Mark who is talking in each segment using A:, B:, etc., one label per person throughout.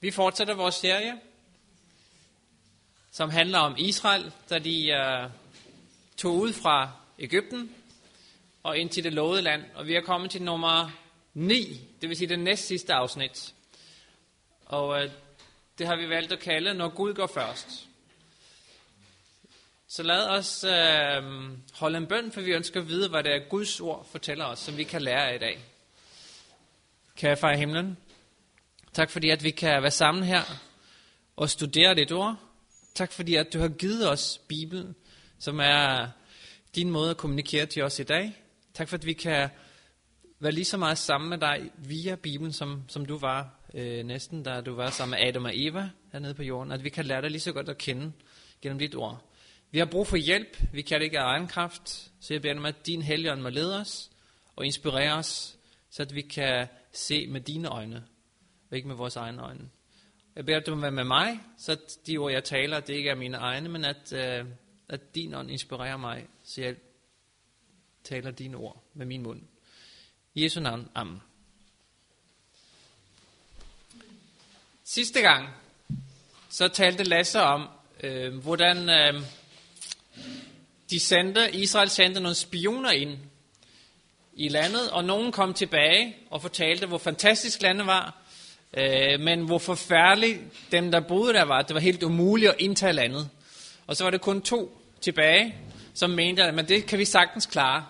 A: Vi fortsætter vores serie, som handler om Israel, da de uh, tog ud fra Ægypten og ind til det lovede land. Og vi er kommet til nummer 9, det vil sige det næst sidste afsnit. Og uh, det har vi valgt at kalde, når Gud går først. Så lad os øh, holde en bøn, for vi ønsker at vide, hvad det er Guds ord fortæller os, som vi kan lære af i dag. Kære far i himlen, tak fordi at vi kan være sammen her og studere dit ord. Tak fordi at du har givet os Bibelen, som er din måde at kommunikere til os i dag. Tak for at vi kan være lige så meget sammen med dig via Bibelen, som, som du var øh, næsten, da du var sammen med Adam og Eva hernede på jorden. At vi kan lære dig lige så godt at kende gennem dit ord. Vi har brug for hjælp. Vi kan det ikke af egen kraft. Så jeg beder om, at din helgen må lede os og inspirere os, så at vi kan se med dine øjne, og ikke med vores egne øjne. Jeg beder, at du må være med mig, så de ord, jeg taler, det ikke er mine egne, men at, øh, at din ånd inspirerer mig, så jeg taler dine ord med min mund. I Jesu navn. Amen. Sidste gang, så talte Lasse om, øh, hvordan øh, de sendte, Israel sendte nogle spioner ind i landet, og nogen kom tilbage og fortalte, hvor fantastisk landet var, øh, men hvor forfærdeligt dem, der boede der var. Det var helt umuligt at indtage landet. Og så var det kun to tilbage, som mente, at men det kan vi sagtens klare.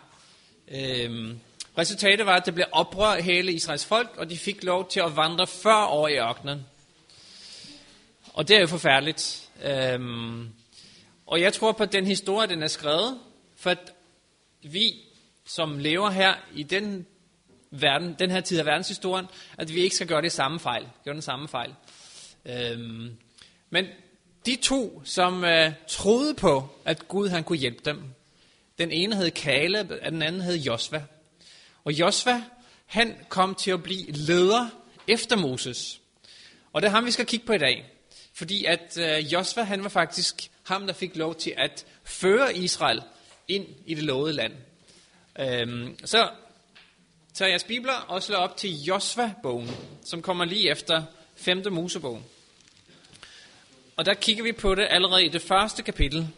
A: Øh, resultatet var, at det blev oprør hele Israels folk, og de fik lov til at vandre 40 år i ørkenen. Og det er jo forfærdeligt. Øh, og jeg tror på, at den historie, den er skrevet, for at vi som lever her i den, verden, den her tid af verdenshistorien, at vi ikke skal gøre det samme fejl. Gøre den samme fejl. Øhm, men de to, som øh, troede på, at Gud han kunne hjælpe dem, den ene hed Kale, og den anden hed Josva. Og Josva, han kom til at blive leder efter Moses. Og det er ham, vi skal kigge på i dag. Fordi at øh, Josva, han var faktisk ham, der fik lov til at føre Israel ind i det lovede land. Øhm, så Tag jeres bibler og slå op til Josva-bogen, som kommer lige efter 5. Mosebog. Og der kigger vi på det allerede i det første kapitel,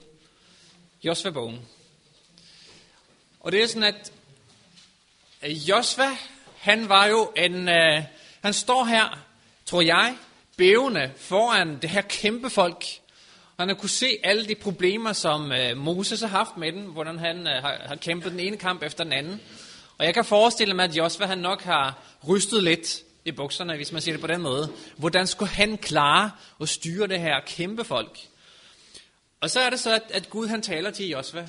A: Josva-bogen. Og det er sådan, at Josva, han var jo en, uh, han står her, tror jeg, bævende foran det her kæmpe folk, han har kunne se alle de problemer, som øh, Moses har haft med den, hvordan han øh, har, har kæmpet den ene kamp efter den anden. Og jeg kan forestille mig, at Josva han nok har rystet lidt i bukserne, hvis man siger det på den måde. Hvordan skulle han klare at styre det her kæmpe folk? Og så er det så, at, at Gud han taler til Josva.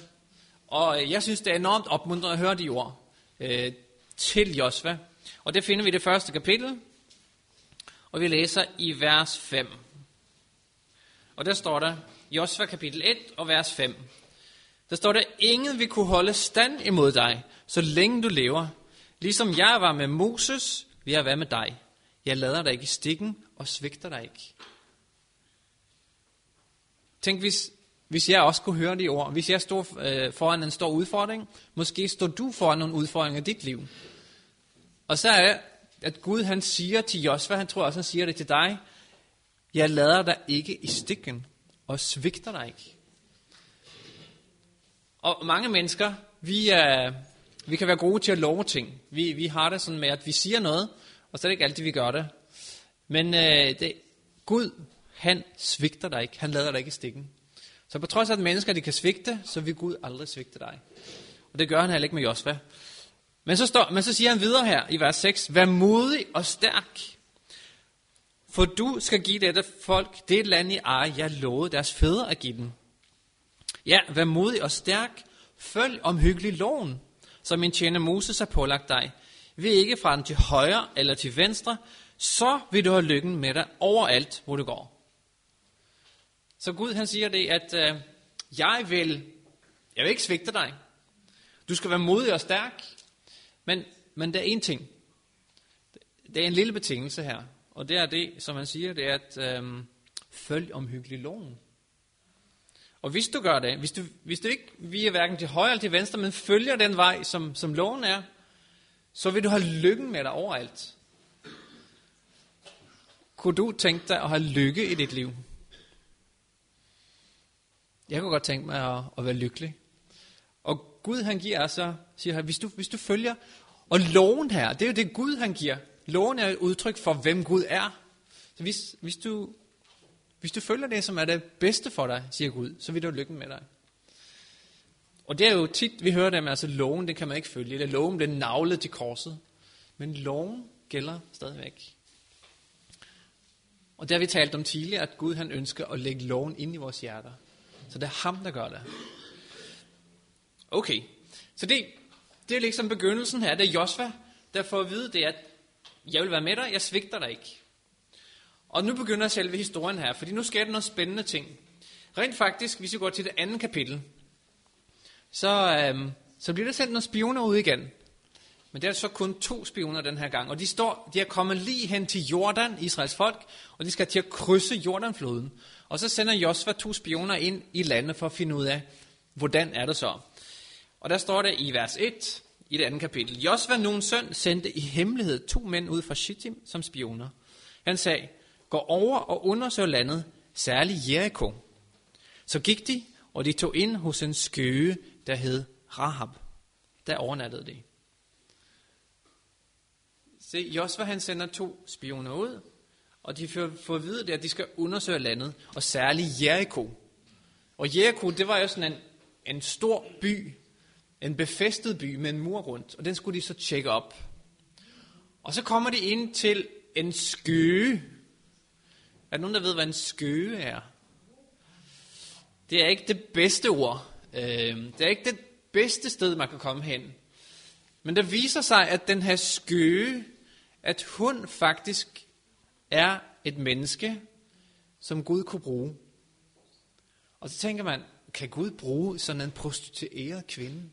A: Og jeg synes, det er enormt opmuntrende at høre de ord øh, til Josva. Og det finder vi i det første kapitel. Og vi læser i vers 5. Og der står der, Josva kapitel 1 og vers 5. Der står der, ingen vil kunne holde stand imod dig, så længe du lever. Ligesom jeg var med Moses, vil jeg være med dig. Jeg lader dig ikke i stikken og svigter dig ikke. Tænk, hvis, hvis jeg også kunne høre de ord. Hvis jeg står øh, foran en stor udfordring, måske står du foran nogle udfordringer i dit liv. Og så er det, at Gud han siger til Josva, han tror også, han siger det til dig, jeg lader dig ikke i stikken og svigter dig ikke. Og mange mennesker, vi, er, vi kan være gode til at love ting. Vi, vi har det sådan med, at vi siger noget, og så er det ikke altid, vi gør det. Men øh, det, Gud, han svigter dig ikke. Han lader dig ikke i stikken. Så på trods af, at mennesker de kan svigte, så vil Gud aldrig svigte dig. Og det gør han heller ikke med Josva. Men så, står, men så siger han videre her i vers 6, Vær modig og stærk. For du skal give dette folk det land i eje, jeg lovede deres fædre at give dem. Ja, vær modig og stærk. Følg omhyggelig loven, som min tjener Moses har pålagt dig. Vil ikke fra den til højre eller til venstre, så vil du have lykken med dig overalt, hvor du går. Så Gud han siger det, at øh, jeg vil, jeg vil ikke svigte dig. Du skal være modig og stærk. Men, men der er en ting. Det er en lille betingelse her. Og det er det, som han siger, det er at øh, følg omhyggelig loven. Og hvis du gør det, hvis du, hvis du ikke viger hverken til højre eller til venstre, men følger den vej, som, som loven er, så vil du have lykken med dig overalt. kunne du tænke dig at have lykke i dit liv? Jeg kunne godt tænke mig at, at være lykkelig. Og Gud han giver så, siger han, hvis du, hvis du følger, og loven her, det er jo det Gud han giver. Loven er et udtryk for, hvem Gud er. Så hvis, hvis, du, hvis du følger det, som er det bedste for dig, siger Gud, så vil du lykken med dig. Og det er jo tit, vi hører dem, altså loven, det kan man ikke følge. Det loven bliver navlet til korset. Men loven gælder stadigvæk. Og det har vi talt om tidligere, at Gud han ønsker at lægge loven ind i vores hjerter. Så det er ham, der gør det. Okay, så det, det er liksom begyndelsen her. Det er Josva, der får at vide det, at jeg vil være med dig, jeg svigter dig ikke. Og nu begynder selve historien her, fordi nu sker der nogle spændende ting. Rent faktisk, hvis vi går til det andet kapitel, så, øhm, så bliver der sendt nogle spioner ud igen. Men det er så kun to spioner den her gang. Og de, står, de er kommet lige hen til Jordan, Israels folk, og de skal til at krydse Jordanfloden. Og så sender Josva to spioner ind i landet for at finde ud af, hvordan er det så. Og der står det i vers 1 i det andet kapitel. Josva, nogen søn, sendte i hemmelighed to mænd ud fra Shittim som spioner. Han sagde, gå over og undersøger landet, særligt Jericho. Så gik de, og de tog ind hos en skøge, der hed Rahab. Der overnattede de. Se, Josva han sender to spioner ud, og de får, får at vide det, at de skal undersøge landet, og særligt Jericho. Og Jericho, det var jo sådan en, en stor by, en befæstet by med en mur rundt, og den skulle de så tjekke op. Og så kommer de ind til en skøge. Er der nogen, der ved, hvad en skøge er? Det er ikke det bedste ord. Øhm, det er ikke det bedste sted, man kan komme hen. Men der viser sig, at den her skøge, at hun faktisk er et menneske, som Gud kunne bruge. Og så tænker man, kan Gud bruge sådan en prostitueret kvinde?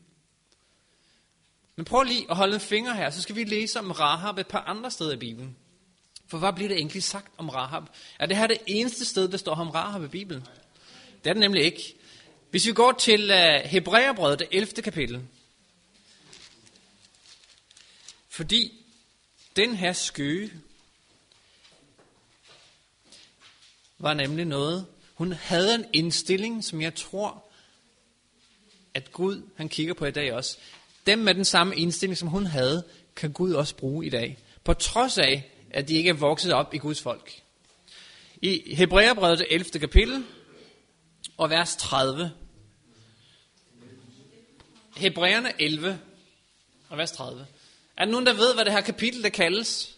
A: Men prøv lige at holde en finger her, så skal vi læse om Rahab et par andre steder i Bibelen. For hvad bliver det egentlig sagt om Rahab? Er det her det eneste sted, der står om Rahab i Bibelen? Det er det nemlig ikke. Hvis vi går til øh, uh, Hebræerbrevet, det 11. kapitel. Fordi den her skøge var nemlig noget, hun havde en indstilling, som jeg tror, at Gud han kigger på i dag også. Dem med den samme indstilling, som hun havde, kan Gud også bruge i dag. På trods af, at de ikke er vokset op i Guds folk. I Hebræerbrevet 11. kapitel og vers 30. Hebræerne 11 og vers 30. Er der nogen, der ved, hvad det her kapitel der kaldes?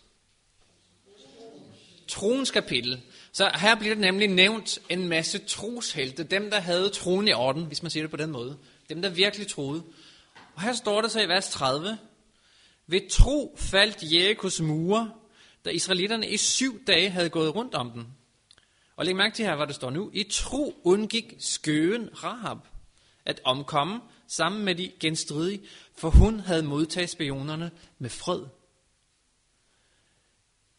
A: Troens kapitel. Så her bliver det nemlig nævnt en masse troshelte. Dem, der havde troen i orden, hvis man siger det på den måde. Dem, der virkelig troede. Og her står der så i vers 30. Ved tro faldt Jerikos mure, da israelitterne i syv dage havde gået rundt om den. Og læg mærke til her, hvad der står nu. I tro undgik skøen Rahab at omkomme sammen med de genstridige, for hun havde modtaget spionerne med fred.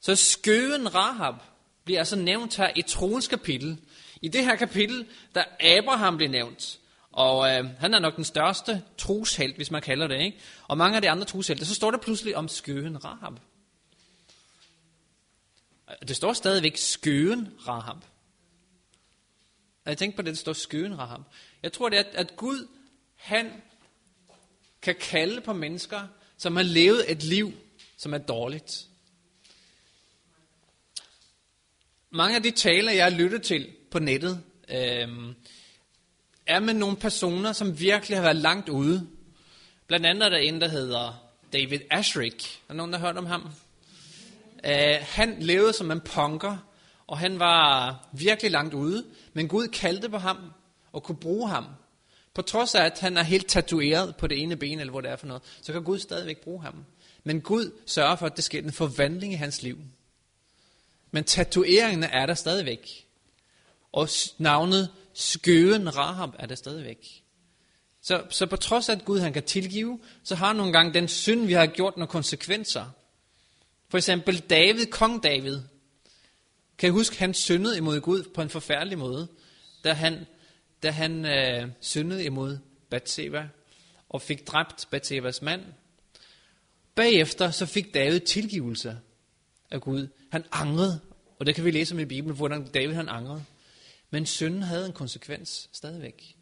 A: Så skøen Rahab bliver altså nævnt her i troens kapitel. I det her kapitel, der Abraham bliver nævnt. Og øh, han er nok den største troshelt, hvis man kalder det. Ikke? Og mange af de andre troshelte, så står der pludselig om skøen Rahab. Det står stadigvæk skøen Rahab. Jeg tænker på det, det står skøen Rahab. Jeg tror, det er, at Gud, han kan kalde på mennesker, som har levet et liv, som er dårligt. Mange af de taler, jeg har lyttet til på nettet, øh, er med nogle personer, som virkelig har været langt ude. Blandt andet er der en, der hedder David Ashrick. Er der nogen, der har hørt om ham? Uh, han levede som en punker, og han var virkelig langt ude. Men Gud kaldte på ham og kunne bruge ham. På trods af, at han er helt tatoveret på det ene ben, eller hvor det er for noget, så kan Gud stadigvæk bruge ham. Men Gud sørger for, at det sker en forvandling i hans liv. Men tatoveringene er der stadigvæk. Og navnet skøen Rahab er der stadigvæk. Så, så på trods af, at Gud han kan tilgive, så har nogle gange den synd, vi har gjort, nogle konsekvenser. For eksempel David, kong David. Kan I huske, han syndede imod Gud på en forfærdelig måde, da han, da han øh, syndede imod Bathsheba og fik dræbt Bathshebas mand. Bagefter så fik David tilgivelse af Gud. Han angrede Og det kan vi læse om i Bibelen, hvordan David han angrede. Men synden havde en konsekvens stadigvæk.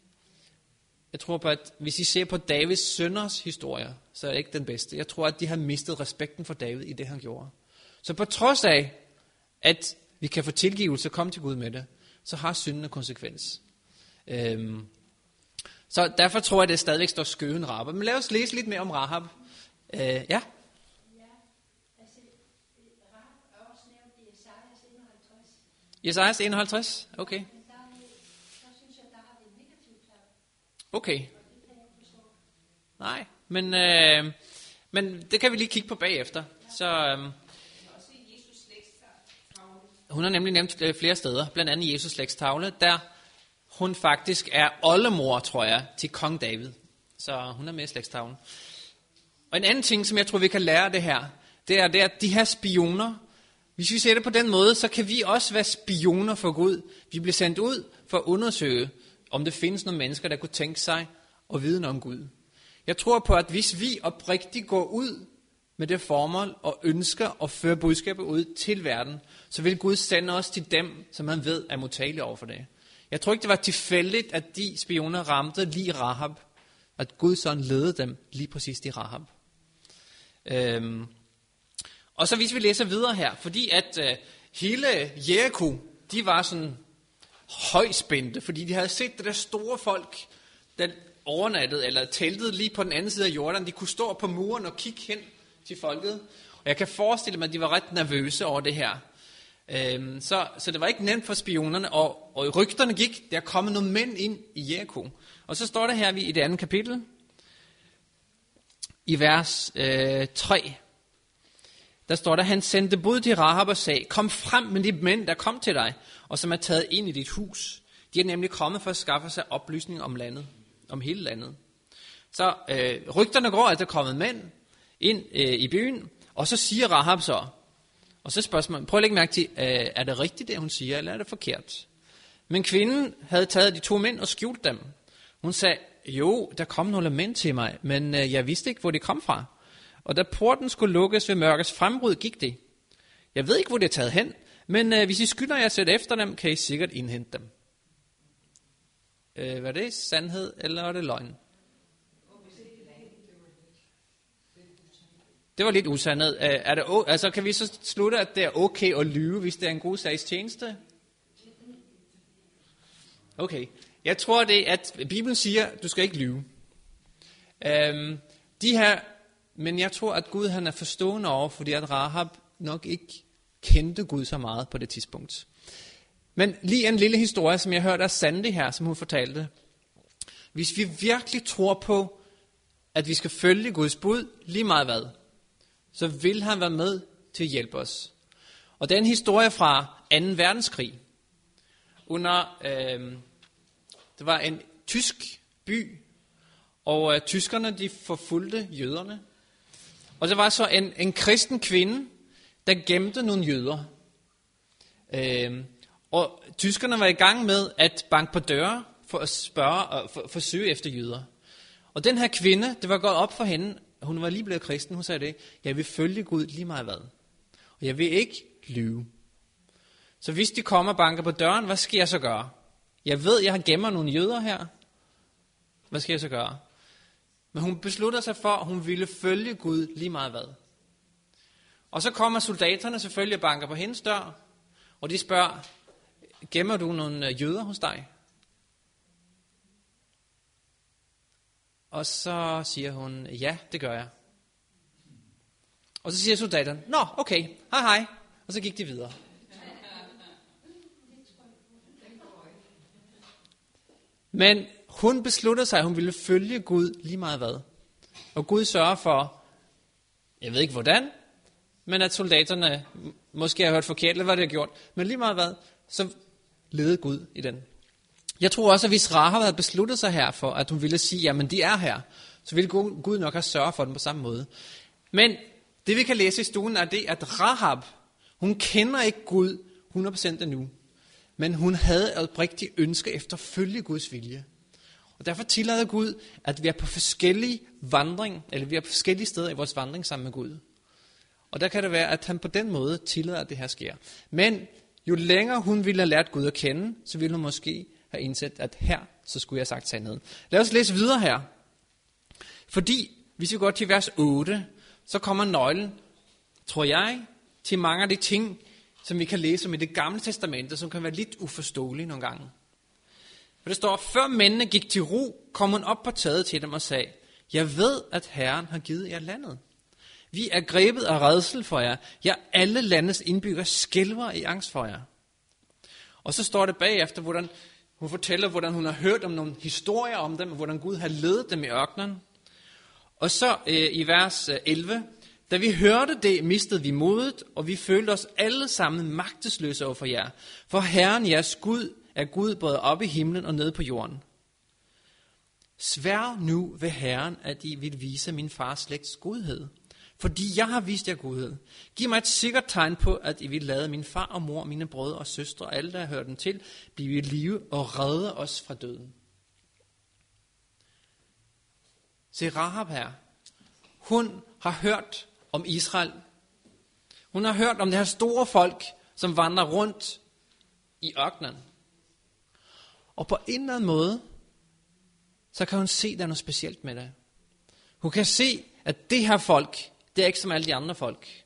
A: Jeg tror på, at hvis I ser på Davids sønders historie, så er det ikke den bedste. Jeg tror, at de har mistet respekten for David i det, han gjorde. Så på trods af, at vi kan få tilgivelse og komme til Gud med det, så har synden en konsekvens. Øhm, så derfor tror jeg, at det stadigvæk står skøen Rahab. Men lad os læse lidt mere om Rahab. Øh, ja? Jesajas 51? Okay. Okay. Nej, men, øh, men det kan vi lige kigge på bagefter. Så, øh, hun har nemlig nævnt flere steder, blandt andet Jesus slægtstavle, der hun faktisk er oldemor, tror jeg, til kong David. Så hun er med i slægtstavlen. Og en anden ting, som jeg tror, vi kan lære af det her, det er, det er, at de her spioner, hvis vi ser det på den måde, så kan vi også være spioner for Gud. Vi bliver sendt ud for at undersøge, om det findes nogle mennesker, der kunne tænke sig at vide om Gud. Jeg tror på, at hvis vi oprigtigt går ud med det formål og ønsker at føre budskabet ud til verden, så vil Gud sende os til dem, som han ved er modtagelige over for det. Jeg tror ikke, det var tilfældigt, at de spioner ramte lige Rahab. At Gud sådan ledede dem lige præcis til Rahab. Øhm. Og så hvis vi læser videre her, fordi at øh, hele Jericho, de var sådan højspændte, fordi de havde set det der store folk, der overnattede eller teltede lige på den anden side af Jordan. De kunne stå på muren og kigge hen til folket. Og jeg kan forestille mig, at de var ret nervøse over det her. Øhm, så, så det var ikke nemt for spionerne, og, og rygterne gik, der kom nogle mænd ind i Jericho. Og så står der her i det andet kapitel, i vers øh, 3, der står der, han sendte bud til Rahab og sagde, kom frem med de mænd, der kom til dig, og som er taget ind i dit hus. De er nemlig kommet for at skaffe sig oplysning om landet, om hele landet. Så øh, rygterne går, at der er kommet mænd ind øh, i byen, og så siger Rahab så, og så spørger man, prøv at lægge mærke til, øh, er det rigtigt det, hun siger, eller er det forkert? Men kvinden havde taget de to mænd og skjult dem. Hun sagde, jo, der kom nogle mænd til mig, men øh, jeg vidste ikke, hvor de kom fra. Og da porten skulle lukkes ved mørkets frembrud, gik det. Jeg ved ikke, hvor det er taget hen, men øh, hvis I skynder jer at sætte efter dem, kan I sikkert indhente dem. Øh, hvad er det? Sandhed, eller er det løgn? Det var lidt usandhed. Øh, er det, altså, kan vi så slutte, at det er okay at lyve, hvis det er en god sags tjeneste? Okay. Jeg tror det, at Bibelen siger, at du skal ikke lyve. Øhm, de her, men jeg tror, at Gud han er forstående over, fordi at Rahab nok ikke kendte Gud så meget på det tidspunkt. Men lige en lille historie, som jeg hørte af Sandy her, som hun fortalte. Hvis vi virkelig tror på, at vi skal følge Guds bud, lige meget hvad, så vil han være med til at hjælpe os. Og det er en historie fra 2. verdenskrig. Under, øh, det var en tysk by, og øh, tyskerne de forfulgte jøderne. Og det var så en, en kristen kvinde, der gemte nogle jøder. Øh, og tyskerne var i gang med at banke på døre for at spørge og for, for søge efter jøder. Og den her kvinde, det var gået op for hende, hun var lige blevet kristen, hun sagde det, jeg vil følge Gud lige meget hvad. Og jeg vil ikke lyve. Så hvis de kommer og banker på døren, hvad skal jeg så gøre? Jeg ved, jeg har gemmer nogle jøder her. Hvad skal jeg så gøre? Men hun beslutter sig for, at hun ville følge Gud lige meget hvad. Og så kommer soldaterne selvfølgelig og banker på hendes dør, og de spørger, gemmer du nogle øh, jøder hos dig? Og så siger hun, ja, det gør jeg. Og så siger soldaterne, nå, okay, hej hej. Og så gik de videre. Men hun beslutter sig, at hun ville følge Gud lige meget hvad. Og Gud sørger for, jeg ved ikke hvordan, men at soldaterne måske har hørt forkert, eller hvad det har gjort, men lige meget hvad, så ledede Gud i den. Jeg tror også, at hvis Rahab havde besluttet sig her for, at hun ville sige, jamen de er her, så ville Gud nok have sørget for dem på samme måde. Men det vi kan læse i stuen er det, at Rahab, hun kender ikke Gud 100% endnu. Men hun havde et oprigtigt ønske efter at følge Guds vilje. Og derfor tillader Gud, at vi er på forskellige vandring, eller vi er på forskellige steder i vores vandring sammen med Gud. Og der kan det være, at han på den måde tillader, at det her sker. Men Jo længere hun ville have lært Gud at kende, så ville hun måske have indset, at her, så skulle jeg have sagt sandheden. Lad os læse videre her. Fordi, hvis vi går til vers 8, så kommer nøglen, tror jeg, til mange af de ting, som vi kan læse om i det gamle testamente, som kan være lidt uforståelige nogle gange. For det står, før mændene gik til ro, kom hun op på taget til dem og sagde, jeg ved, at Herren har givet jer landet. Vi er grebet af redsel for jer. Jeg alle landets indbyggere skælver i angst for jer. Og så står det bagefter, hvordan hun fortæller, hvordan hun har hørt om nogle historier om dem, og hvordan Gud har ledet dem i ørkenen. Og så øh, i vers øh, 11, da vi hørte det, mistede vi modet, og vi følte os alle sammen magtesløse over for jer. For Herren, jeres Gud, er Gud både oppe i himlen og nede på jorden. Svær nu ved Herren, at I vil vise min fars slægts godhed. Fordi jeg har vist jer godhed. Giv mig et sikkert tegn på, at I vil lade min far og mor, mine brødre og søstre, og alle, der hører dem til, blive i live og redde os fra døden. Se Rahab her. Hun har hørt om Israel. Hun har hørt om det her store folk, som vandrer rundt i ørkenen. Og på en eller anden måde, så kan hun se, at der er noget specielt med det. Hun kan se, at det her folk, det er ikke som alle de andre folk.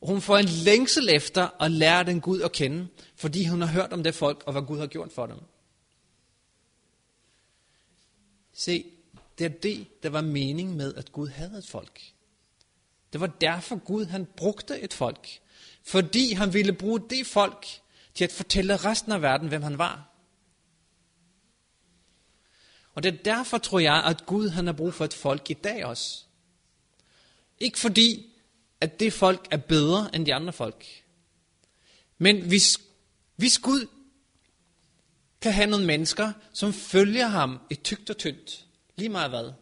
A: Og hun får en længsel efter at lære den Gud at kende, fordi hun har hørt om det folk, og hvad Gud har gjort for dem. Se, det er det, der var mening med, at Gud havde et folk. Det var derfor Gud, han brugte et folk. Fordi han ville bruge det folk til at fortælle resten af verden, hvem han var. Og det er derfor, tror jeg, at Gud han har brug for et folk i dag også. Ikke fordi, at det folk er bedre end de andre folk. Men hvis, hvis Gud kan have nogle mennesker, som følger ham i tygt og tyndt, lige meget hvad,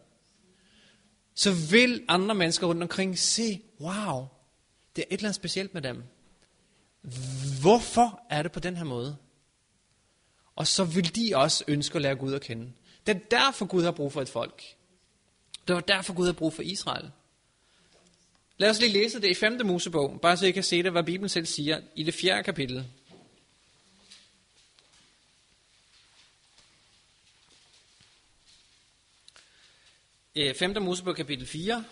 A: så vil andre mennesker rundt omkring se, wow, det er et eller andet specielt med dem. Hvorfor er det på den her måde? Og så vil de også ønske at lære Gud at kende. Det er derfor Gud har brug for et folk. Det var derfor Gud har brug for Israel. Lad os lige læse det i 5. Mosebog, bare så I kan se det, hvad Bibelen selv siger i det fjerde kapitel. Øh, 5. Mosebog kapitel 4.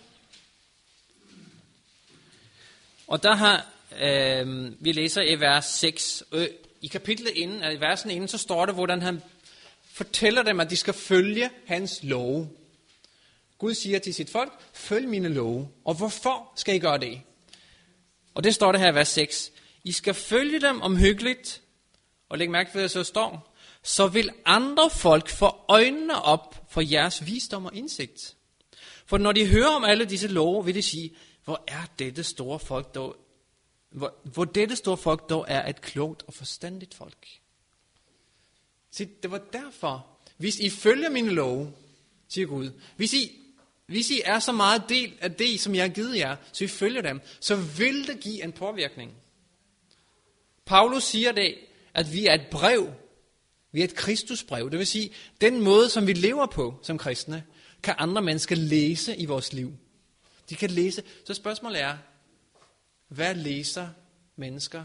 A: Og der har øh, vi læser i vers 6. Øh, I kapitlet inden, i versen inden, så står det, hvordan han fortæller dem, at de skal følge hans love. Gud siger til sit folk, følg mine love. Og hvorfor skal I gøre det? Og det står det her i vers 6. I skal følge dem omhyggeligt, og læg mærke til, at der så står, så vil andre folk få øjnene op for jeres visdom og indsigt. For når de hører om alle disse love, vil de sige, hvor er dette store folk dog, hvor, hvor dette store folk dog er et klogt og forstandigt folk. Se, det var derfor, hvis I følger mine love, siger Gud, hvis I, hvis I er så meget del af det, som jeg har givet jer, så I følger dem, så vil det give en påvirkning. Paulus siger det, at vi er et brev. Vi er et Kristusbrev. Det vil sige, den måde, som vi lever på som kristne, kan andre mennesker læse i vores liv. De kan læse. Så spørgsmålet er, hvad læser mennesker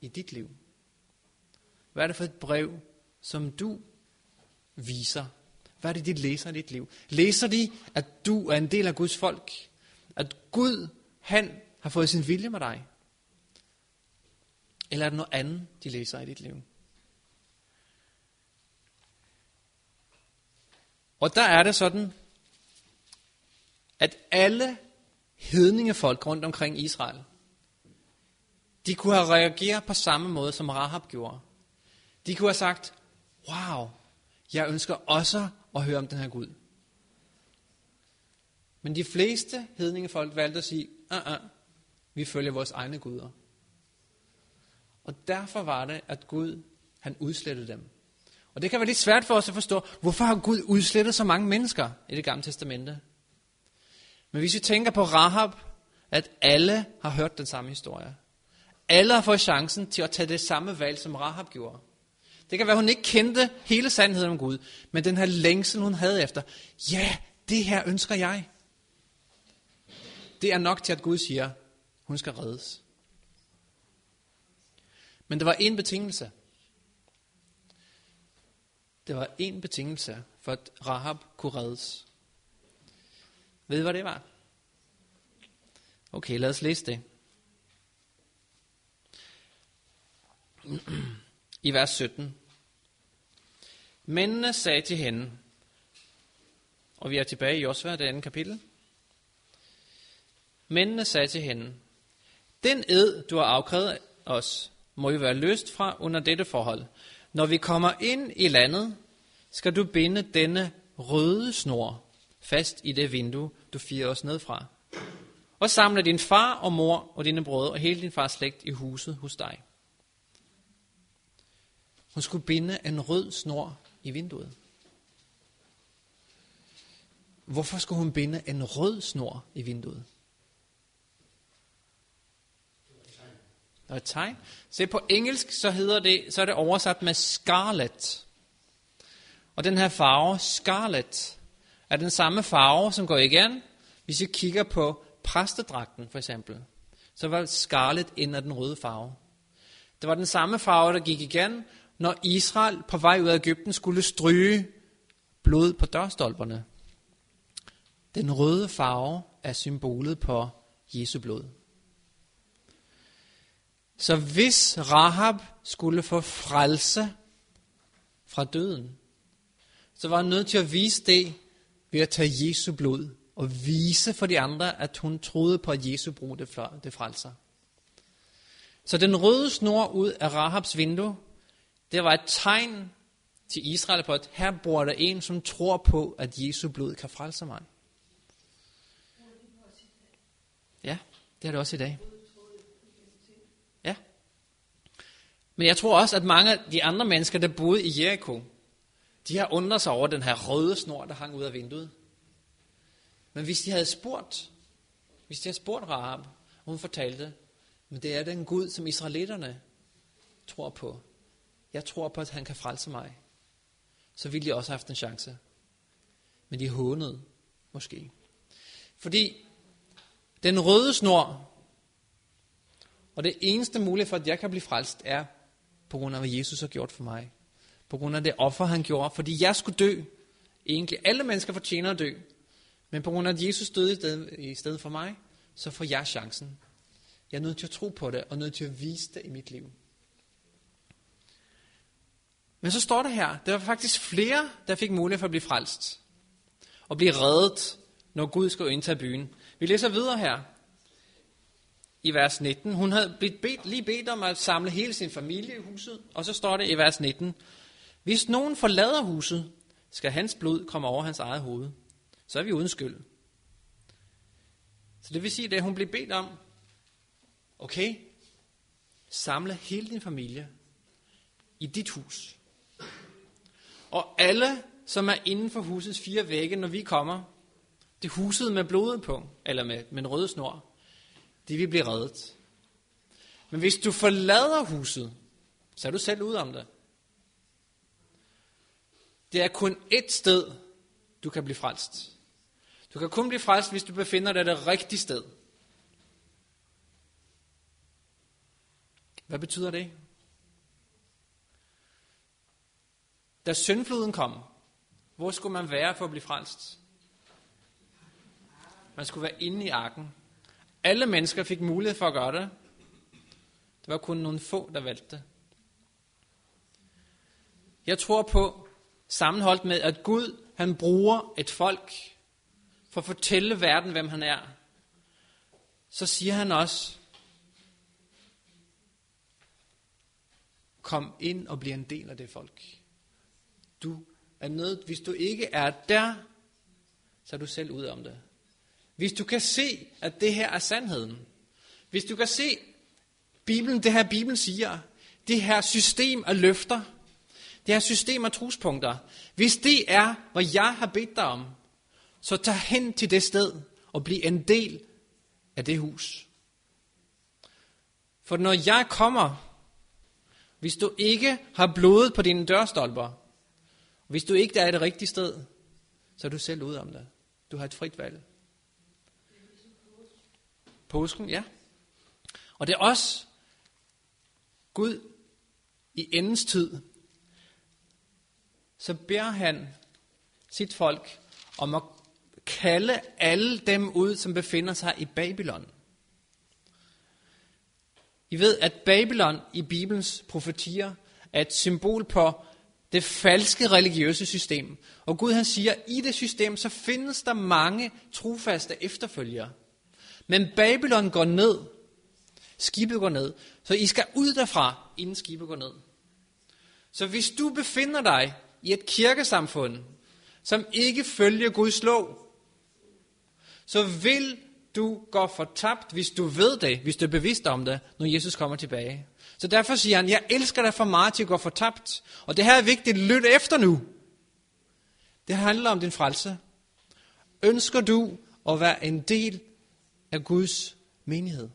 A: i dit liv? Hvad er det for et brev, som du viser? Hvad er det, de læser i dit liv? Læser de, at du er en del af Guds folk? At Gud, han har fået sin vilje med dig? Eller er det noget andet, de læser i dit liv? Og der er det sådan, at alle hedningefolk rundt omkring Israel, de kunne have reageret på samme måde, som Rahab gjorde. De kunne have sagt, wow, jeg ønsker også at høre om den her Gud. Men de fleste hedningefolk valgte at sige, uh -uh, vi følger vores egne guder. Og derfor var det, at Gud, han udslettede dem. Og det kan være lidt svært for os at forstå, hvorfor har Gud udslettet så mange mennesker i det gamle testamente? Men hvis vi tænker på Rahab, at alle har hørt den samme historie. Alle har fået chancen til at tage det samme valg, som Rahab gjorde. Det kan være, at hun ikke kendte hele sandheden om Gud, men den her længsel, hun havde efter, ja, det her ønsker jeg. Det er nok til, at Gud siger, hun skal reddes. Men der var en betingelse. Der var en betingelse for at Rahab kunne reddes. Ved I, hvad det var? Okay, lad os læse det. I vers 17. Mændene sagde til hende, og vi er tilbage i Josva, det andet kapitel. Mændene sagde til hende, den ed, du har afkrævet os, må jo være løst fra under dette forhold. Når vi kommer ind i landet, skal du binde denne røde snor fast i det vindue, du firer os ned fra. Og samle din far og mor og dine brødre og hele din fars slægt i huset hos dig. Hun skulle binde en rød snor i vinduet. Hvorfor skulle hun binde en rød snor i vinduet? Der er et tegn. Se, på engelsk så hedder det, så er det oversat med scarlet. Og den her farve, scarlet, er den samme farve, som går igen, hvis vi kigger på præstedragten for eksempel. Så var scarlet ind af den røde farve. Det var den samme farve, der gik igen, når Israel på vej ud af Ægypten skulle stryge blod på dørstolperne. Den røde farve er symbolet på Jesu blod. Så hvis Rahab skulle få frelse fra døden, så var han nødt til at vise det ved at tage Jesu blod og vise for de andre, at hun troede på, at Jesu brug det, det frelser. Så den røde snor ud af Rahabs vindue, det var et tegn til Israel på, at her bor der en, som tror på, at Jesu blod kan frelse mig. Ja, det er det også i dag. Ja. Men jeg tror også, at mange af de andre mennesker, der boede i Jericho, de har undret sig over den her røde snor, der hang ud af vinduet. Men hvis de havde spurgt, hvis de havde spurgt Rahab, og hun fortalte, men det er den Gud, som israelitterne tror på. Jeg tror på, at han kan frelse mig. Så ville de også have haft en chance. Men de hånede, måske. Fordi den røde snor, og det eneste mulige for, at jeg kan blive frelst, er på grund af, hvad Jesus har gjort for mig. På grund af det offer, han gjorde. Fordi jeg skulle dø. Egentlig alle mennesker fortjener at dø. Men på grund af, at Jesus døde i stedet, i stedet for mig, så får jeg chancen. Jeg er nødt til at tro på det, og nødt til at vise det i mit liv. Men så står der her, der var faktisk flere, der fik mulighed for at blive frelst. Og blive reddet, når Gud skulle indtage byen. Vi læser videre her i vers 19. Hun havde blivet bedt, lige bedt om at samle hele sin familie i huset. Og så står det i vers 19. Hvis nogen forlader huset, skal hans blod komme over hans eget hoved. Så er vi uden skyld. Så det vil sige, at hun blev bedt om, okay, samle hele din familie i dit hus. Og alle, som er inden for husets fire vægge, når vi kommer, det huset med blodet på, eller med, med en røde snor, de vil blive reddet. Men hvis du forlader huset, så er du selv ud om det. Det er kun ét sted, du kan blive frelst. Du kan kun blive frelst, hvis du befinder dig det rigtige sted. Hvad betyder det? Da syndfloden kom, hvor skulle man være for at blive frelst? Man skulle være inde i arken. Alle mennesker fik mulighed for at gøre det. Det var kun nogle få, der valgte det. Jeg tror på, sammenholdt med, at Gud han bruger et folk for at fortælle verden, hvem han er. Så siger han også, kom ind og bliv en del af det folk. Du er nødt, hvis du ikke er der, så er du selv ud om det. Hvis du kan se, at det her er sandheden. Hvis du kan se, Bibelen, det her Bibelen siger, det her system af løfter, det her system af truspunkter, hvis det er, hvad jeg har bedt dig om, så tag hen til det sted og bliv en del af det hus. For når jeg kommer, hvis du ikke har blodet på dine dørstolper, hvis du ikke er det rigtige sted, så er du selv ude om det. Du har et frit valg. Påsken, ja. Og det er også, Gud i endens tid, så beder han sit folk om at kalde alle dem ud, som befinder sig i Babylon. I ved, at Babylon i Bibelens profetier er et symbol på det falske religiøse system. Og Gud han siger, i det system, så findes der mange trofaste efterfølgere. Men Babylon går ned. Skibet går ned. Så I skal ud derfra, inden skibet går ned. Så hvis du befinder dig i et kirkesamfund, som ikke følger Guds lov, så vil du gå fortabt, hvis du ved det, hvis du er bevidst om det, når Jesus kommer tilbage. Så derfor siger han, jeg elsker dig for meget til at gå fortabt. Og det her er vigtigt, lyt efter nu. Det handler om din frelse. Ønsker du at være en del af Guds menighed,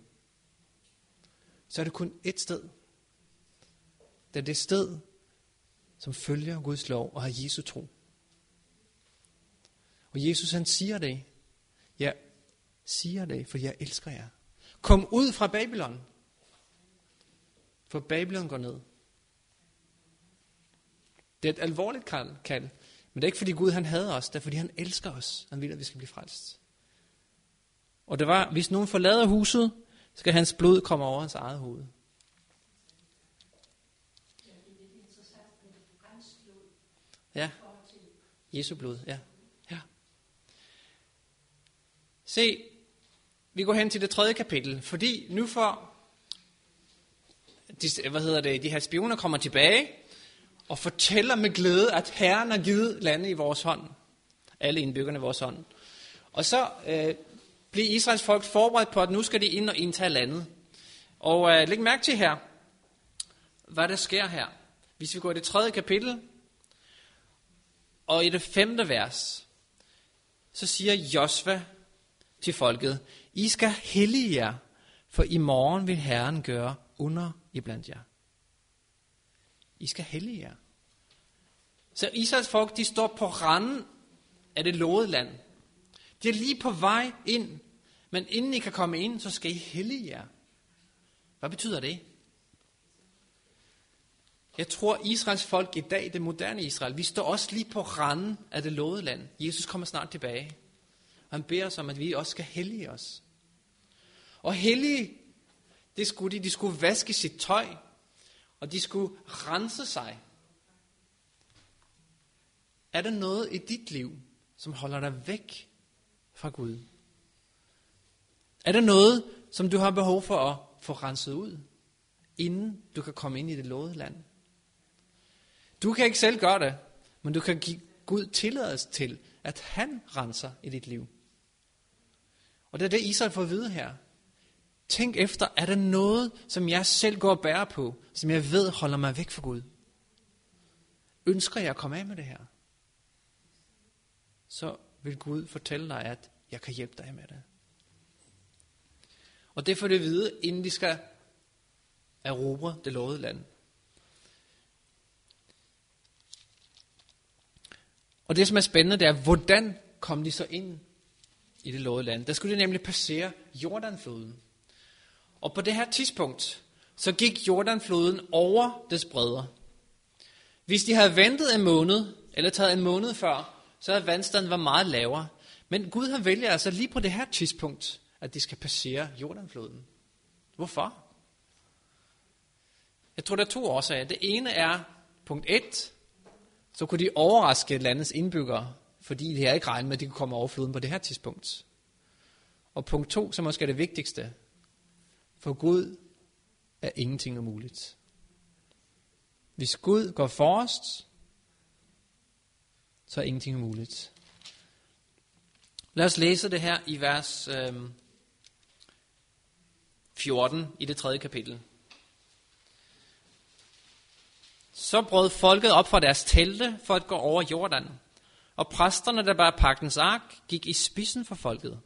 A: så er det kun et sted. Det er det sted, som følger Guds lov og har Jesu tro. Og Jesus han siger det. Jeg siger det, for jeg elsker jer. Kom ud fra Babylon. For Babylon går ned. Det er et alvorligt kald. Men det er ikke fordi Gud han hader os, det er fordi han elsker os. Han vil, at vi skal blive frelst. Og det var, hvis nogen forlader huset, skal hans blod komme over hans eget hoved. Ja. Jesu blod, ja. ja. Se, vi går hen til det tredje kapitel, fordi nu får de, hvad hedder det, de her spioner kommer tilbage og fortæller med glæde, at Herren har givet landet i vores hånd. Alle indbyggerne i vores hånd. Og så øh, bliver Israels folk forberedt på, at nu skal de ind og indtage landet. Og øh, læg mærke til her, hvad der sker her. Hvis vi går i det tredje kapitel, og i det femte vers, så siger Josva til folket, I skal hellige jer, for i morgen vil Herren gøre under iblandt jer. I skal hellige jer. Så Israels folk, de står på randen af det lovede land. De er lige på vej ind, men inden I kan komme ind, så skal I hellige jer. Hvad betyder det? Jeg tror, Israels folk i dag, det moderne Israel, vi står også lige på randen af det lovede land. Jesus kommer snart tilbage. Han beder os om, at vi også skal hellige os. Og hellige, det skulle de, de skulle vaske sit tøj, og de skulle rense sig. Er der noget i dit liv, som holder dig væk fra Gud? Er der noget, som du har behov for at få renset ud, inden du kan komme ind i det lovede land? Du kan ikke selv gøre det, men du kan give Gud tilladelse til, at han renser i dit liv. Og det er det, Israel får at vide her. Tænk efter, er der noget, som jeg selv går og bærer på, som jeg ved holder mig væk fra Gud? Ønsker jeg at komme af med det her? Så vil Gud fortælle dig, at jeg kan hjælpe dig med det. Og det får det at vide, inden de skal erobre det lovede land. Og det, som er spændende, det er, hvordan kom de så ind i det lovede land? Der skulle de nemlig passere Jordanfloden. Og på det her tidspunkt, så gik Jordanfloden over dets bredder. Hvis de havde ventet en måned, eller taget en måned før, så havde vandstanden været meget lavere. Men Gud har vælger altså lige på det her tidspunkt, at de skal passere Jordanfloden. Hvorfor? Jeg tror, der er to årsager. Det ene er, punkt 1, så kunne de overraske landets indbyggere, fordi de havde ikke regnet med, at de kunne komme over floden på det her tidspunkt. Og punkt 2, som måske er det vigtigste, for Gud er ingenting umuligt. Hvis Gud går forrest, så er ingenting umuligt. Lad os læse det her i vers øh, 14 i det tredje kapitel. Så brød folket op fra deres telte for at gå over Jordan, og præsterne, der bar pagtens ark, gik i spidsen for folket.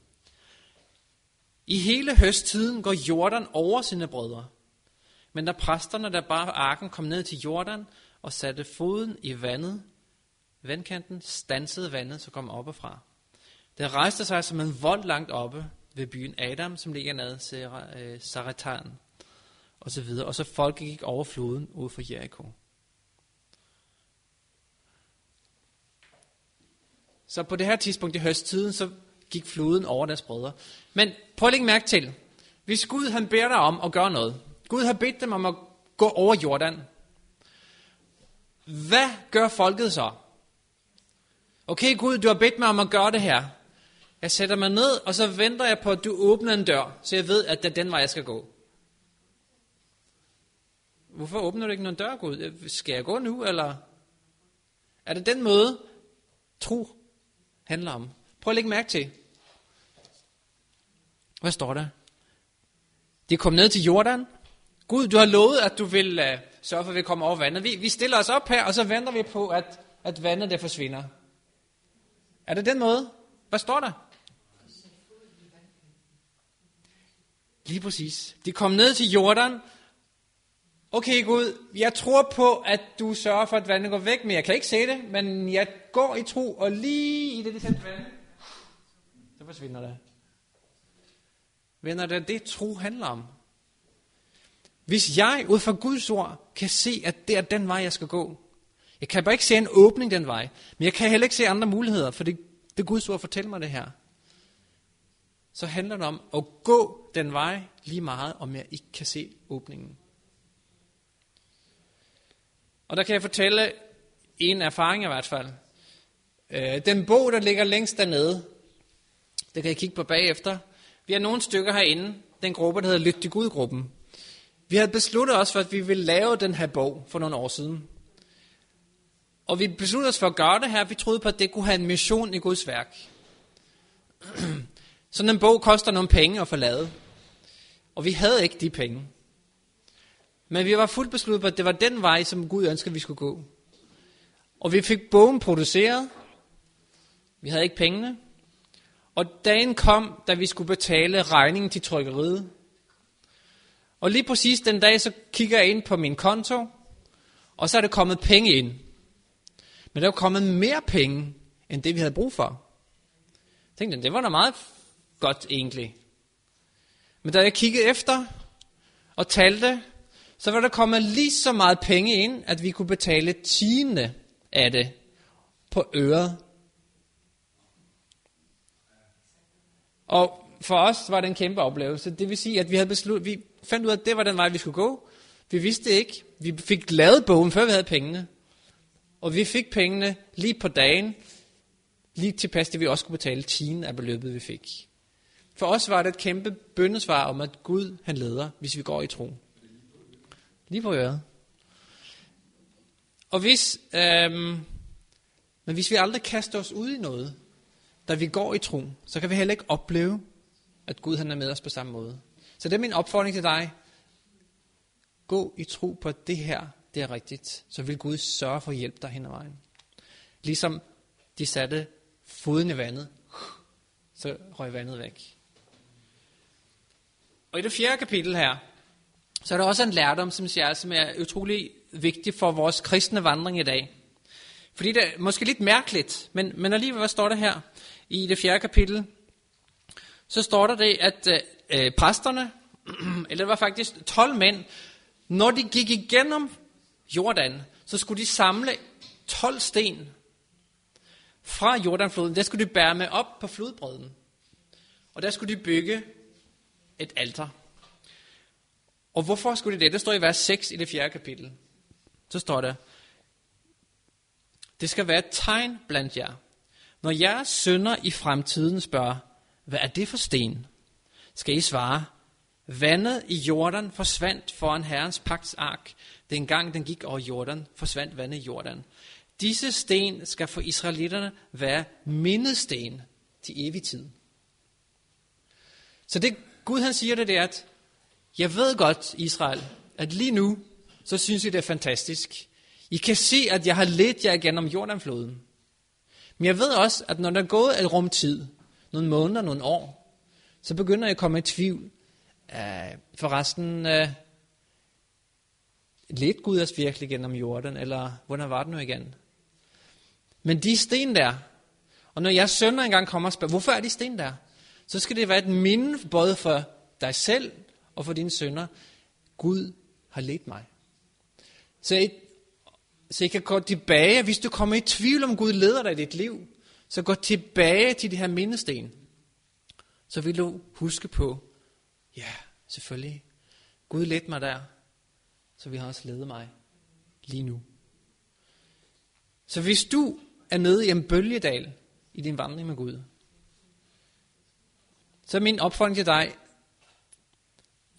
A: I hele høsttiden går Jordan over sine brødre. Men da præsterne, der bar arken, kom ned til Jordan og satte foden i vandet, vandkanten, stansede vandet, så kom op fra. Det rejste sig som en vold langt oppe ved byen Adam, som ligger ned til øh, Saratan. og så videre. Og så folk gik over floden ud for Jericho. Så på det her tidspunkt i høsttiden, så gik floden over deres brødre. Men prøv at lægge mærke til, hvis Gud han beder dig om at gøre noget, Gud har bedt dem om at gå over Jordan, hvad gør folket så? Okay Gud, du har bedt mig om at gøre det her. Jeg sætter mig ned, og så venter jeg på, at du åbner en dør, så jeg ved, at det er den vej, jeg skal gå. Hvorfor åbner du ikke nogen dør, Gud? Skal jeg gå nu, eller? Er det den måde, tro handler om? Prøv at lægge mærke til. Hvad står der? De kom ned til Jordan. Gud, du har lovet, at du vil uh, sørge for, at vi kommer over vandet. Vi, vi stiller os op her, og så venter vi på, at, at vandet der forsvinder. Er det den måde? Hvad står der? Lige præcis. De kom ned til Jordan. Okay Gud, jeg tror på, at du sørger for, at vandet går væk, men jeg kan ikke se det, men jeg går i tro, og lige i det, det sætter vand, forsvinder det. Venner, det er det, tro handler om. Hvis jeg ud fra Guds ord kan se, at det er den vej, jeg skal gå. Jeg kan bare ikke se en åbning den vej, men jeg kan heller ikke se andre muligheder, for det, det Guds ord fortæller mig det her. Så handler det om at gå den vej lige meget, om jeg ikke kan se åbningen. Og der kan jeg fortælle en erfaring i hvert fald. Øh, den bog, der ligger længst dernede, det kan jeg kigge på bagefter. Vi har nogle stykker herinde, den gruppe, der hedder Lyt til Gud-gruppen. Vi havde besluttet os for, at vi ville lave den her bog for nogle år siden. Og vi besluttede os for at gøre det her. Vi troede på, at det kunne have en mission i Guds værk. Sådan en bog koster nogle penge at få lavet. Og vi havde ikke de penge. Men vi var fuldt besluttet på, at det var den vej, som Gud ønskede, vi skulle gå. Og vi fik bogen produceret. Vi havde ikke pengene. Og dagen kom, da vi skulle betale regningen til trykkeriet. Og lige præcis den dag, så kigger jeg ind på min konto, og så er det kommet penge ind. Men der er kommet mere penge, end det vi havde brug for. Jeg tænkte, det var da meget godt egentlig. Men da jeg kiggede efter og talte, så var der kommet lige så meget penge ind, at vi kunne betale tiende af det på øret. Og for os var det en kæmpe oplevelse. Det vil sige, at vi havde besluttet, vi fandt ud af, at det var den vej, vi skulle gå. Vi vidste ikke. Vi fik lavet bogen, før vi havde pengene. Og vi fik pengene lige på dagen, lige tilpas det vi også skulle betale tigen af beløbet, vi fik. For os var det et kæmpe bøndesvar om, at Gud han leder, hvis vi går i tro. Lige på øret. Og hvis, øhm, men hvis vi aldrig kaster os ud i noget, da vi går i tro, så kan vi heller ikke opleve, at Gud han er med os på samme måde. Så det er min opfordring til dig. Gå i tro på, at det her det er rigtigt. Så vil Gud sørge for at hjælpe dig hen ad vejen. Ligesom de satte foden i vandet, så røg vandet væk. Og i det fjerde kapitel her, så er der også en lærdom, som, siger, som er utrolig vigtig for vores kristne vandring i dag. Fordi det er måske lidt mærkeligt, men, men alligevel, hvad står der her? I det fjerde kapitel, så står der det, at øh, øh præsterne, eller det var faktisk 12 mænd, når de gik igennem Jordan, så skulle de samle 12 sten fra Jordanfloden. Der skulle de bære med op på flodbredden. Og der skulle de bygge et alter. Og hvorfor skulle de det? Det står i vers 6 i det fjerde kapitel. Så står der, det skal være et tegn blandt jer. Når jeres sønner i fremtiden spørger, hvad er det for sten? Skal I svare, vandet i Jordan forsvandt foran Herrens pagtsark. Dengang den gik over Jordan, forsvandt vandet i Jordan. Disse sten skal for israelitterne være mindesten til evig tid. Så det Gud han siger det, det er, at jeg ved godt, Israel, at lige nu, så synes I det er fantastisk. I kan se, at jeg har ledt jer igennem Jordanfloden. Men jeg ved også, at når der er gået et rum tid, nogle måneder, nogle år, så begynder jeg at komme i tvivl. Øh, uh, forresten, uh, øh, lidt Gud os virkelig gennem jorden, eller hvordan var det nu igen? Men de sten der, og når jeg sønner engang kommer og spørger, hvorfor er de sten der? Så skal det være et minde både for dig selv og for dine sønner. Gud har ledt mig. Så så I kan gå tilbage, hvis du kommer i tvivl om Gud leder dig i dit liv, så gå tilbage til de her mindesten. Så vil du huske på, ja, selvfølgelig, Gud ledte mig der, så vi har også ledet mig lige nu. Så hvis du er nede i en bølgedal i din vandring med Gud, så er min opfordring til dig,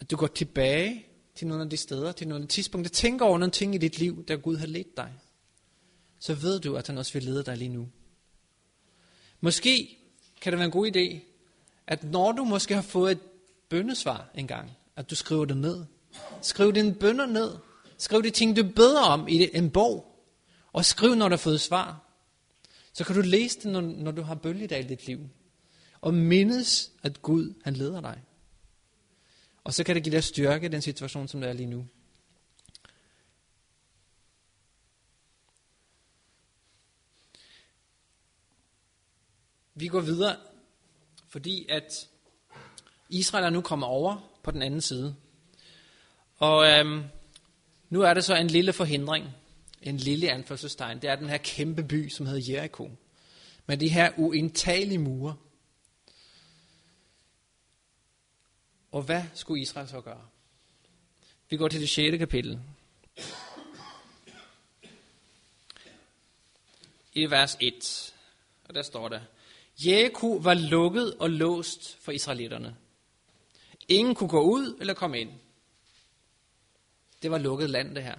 A: at du går tilbage til nogle af de steder, til nogle af de tidspunkter, tænker over nogle ting i dit liv, der Gud har ledt dig. Så ved du, at han også vil lede dig lige nu. Måske kan det være en god idé, at når du måske har fået et bøndesvar engang, at du skriver det ned. Skriv dine bønder ned. Skriv de ting, du beder om i en bog. Og skriv, når du har fået svar. Så kan du læse det, når, når du har bølgedag i dit liv. Og mindes, at Gud, han leder dig. Og så kan det give dig styrke i den situation, som der er lige nu. Vi går videre, fordi at Israel er nu kommet over på den anden side. Og øhm, nu er det så en lille forhindring, en lille anførselstegn. Det er den her kæmpe by, som hedder Jericho. Med de her uindtagelige mure. Og hvad skulle Israel så gøre? Vi går til det 6. kapitel. I vers 1, og der står der, Jericho var lukket og låst for israelitterne. Ingen kunne gå ud eller komme ind. Det var lukket land, det her.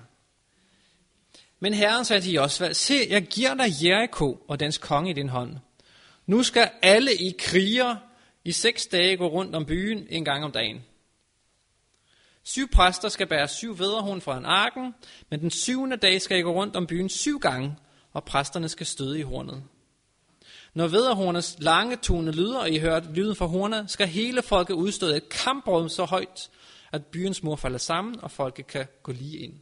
A: Men Herren sagde til Josva, se, jeg giver dig Jericho og dens konge i din hånd. Nu skal alle i kriger i seks dage gå rundt om byen en gang om dagen. Syv præster skal bære syv vederhorn fra en arken, men den syvende dag skal I gå rundt om byen syv gange, og præsterne skal støde i hornet. Når vederhornets lange tone lyder, og I hører lyden fra hornet, skal hele folket udstå et kamprum så højt, at byens mur falder sammen, og folket kan gå lige ind.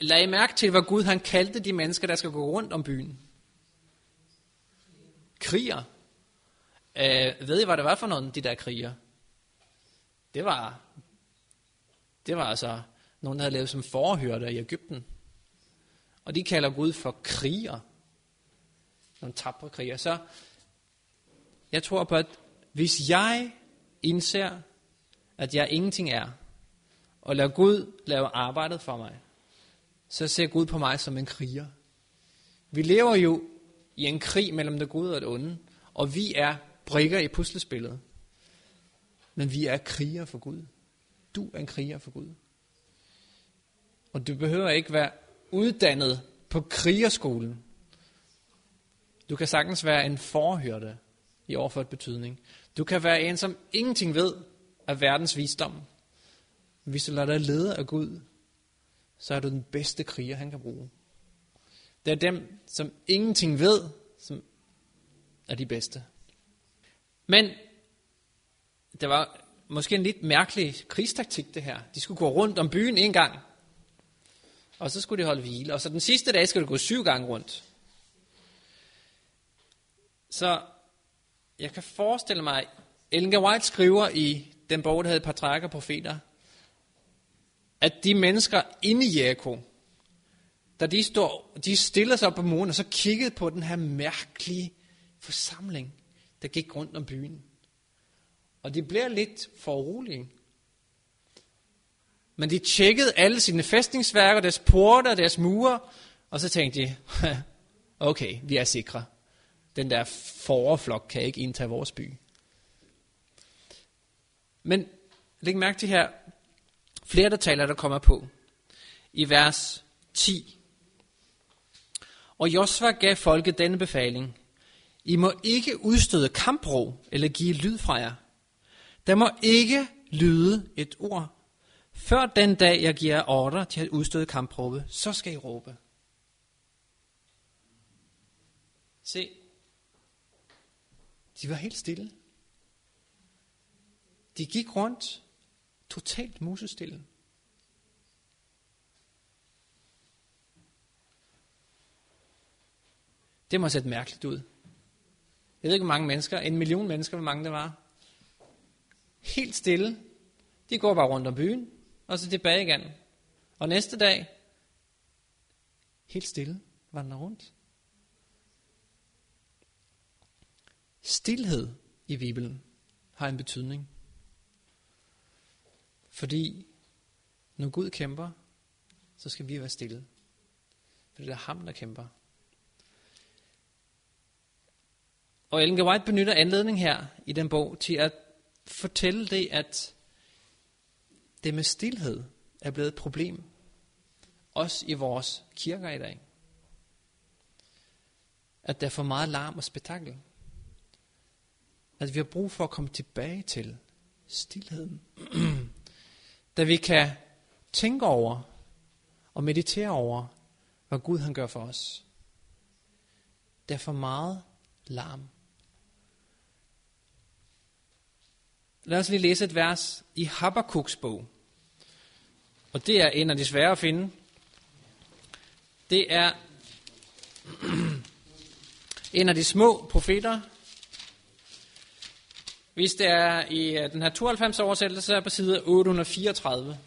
A: Lad I mærke til, hvad Gud han kaldte de mennesker, der skal gå rundt om byen. Kriger. Øh, ved I, hvad det var for nogle, de der kriger? Det var, det var altså nogen, der havde levet som forhørte i Ægypten. Og de kalder Gud for kriger nogle tabre kriger. Så jeg tror på, at hvis jeg indser, at jeg ingenting er, og lader Gud lave arbejdet for mig, så ser Gud på mig som en kriger. Vi lever jo i en krig mellem det gode og det onde, og vi er brikker i puslespillet. Men vi er kriger for Gud. Du er en kriger for Gud. Og du behøver ikke være uddannet på krigerskolen du kan sagtens være en forhørte i overført betydning. Du kan være en, som ingenting ved af verdens visdom. Hvis du lader dig lede af Gud, så er du den bedste kriger, han kan bruge. Det er dem, som ingenting ved, som er de bedste. Men det var måske en lidt mærkelig krigstaktik det her. De skulle gå rundt om byen en gang, og så skulle de holde hvile. Og så den sidste dag skulle de gå syv gange rundt. Så jeg kan forestille mig, Ellen G. White skriver i den bog, der hedder Patriarker og Profeter, at de mennesker inde i Jericho, da de, står, de stiller sig op på muren og så kiggede på den her mærkelige forsamling, der gik rundt om byen. Og de blev lidt for urolige. Men de tjekkede alle sine fæstningsværker, deres porter, deres mure, og så tænkte de, okay, vi er sikre. Den der forflok kan ikke indtage vores by. Men læg mærke til her, flere detaljer, der kommer på. I vers 10. Og Josva gav folket denne befaling. I må ikke udstøde kampro eller give lyd fra jer. Der må ikke lyde et ord. Før den dag, jeg giver ordre til at udstøde kampråbe, så skal I råbe. Se, de var helt stille. De gik rundt totalt musestille. Det må have set mærkeligt ud. Jeg ved ikke, hvor mange mennesker. En million mennesker, hvor mange det var. Helt stille. De går bare rundt om byen, og så tilbage igen. Og næste dag, helt stille, vandrer rundt. Stilhed i Bibelen har en betydning. Fordi når Gud kæmper, så skal vi være stille. For det er ham, der kæmper. Og Ellen G. White benytter anledning her i den bog til at fortælle det, at det med stillhed er blevet et problem. Også i vores kirker i dag. At der er for meget larm og spektakel. At vi har brug for at komme tilbage til stillheden. da vi kan tænke over og meditere over, hvad Gud han gør for os. Der er for meget larm. Lad os lige læse et vers i Habakkuk's bog. Og det er en af de svære at finde. Det er en af de små profeter. Hvis det er i øh, den her 92 oversættelse, så er på side 834.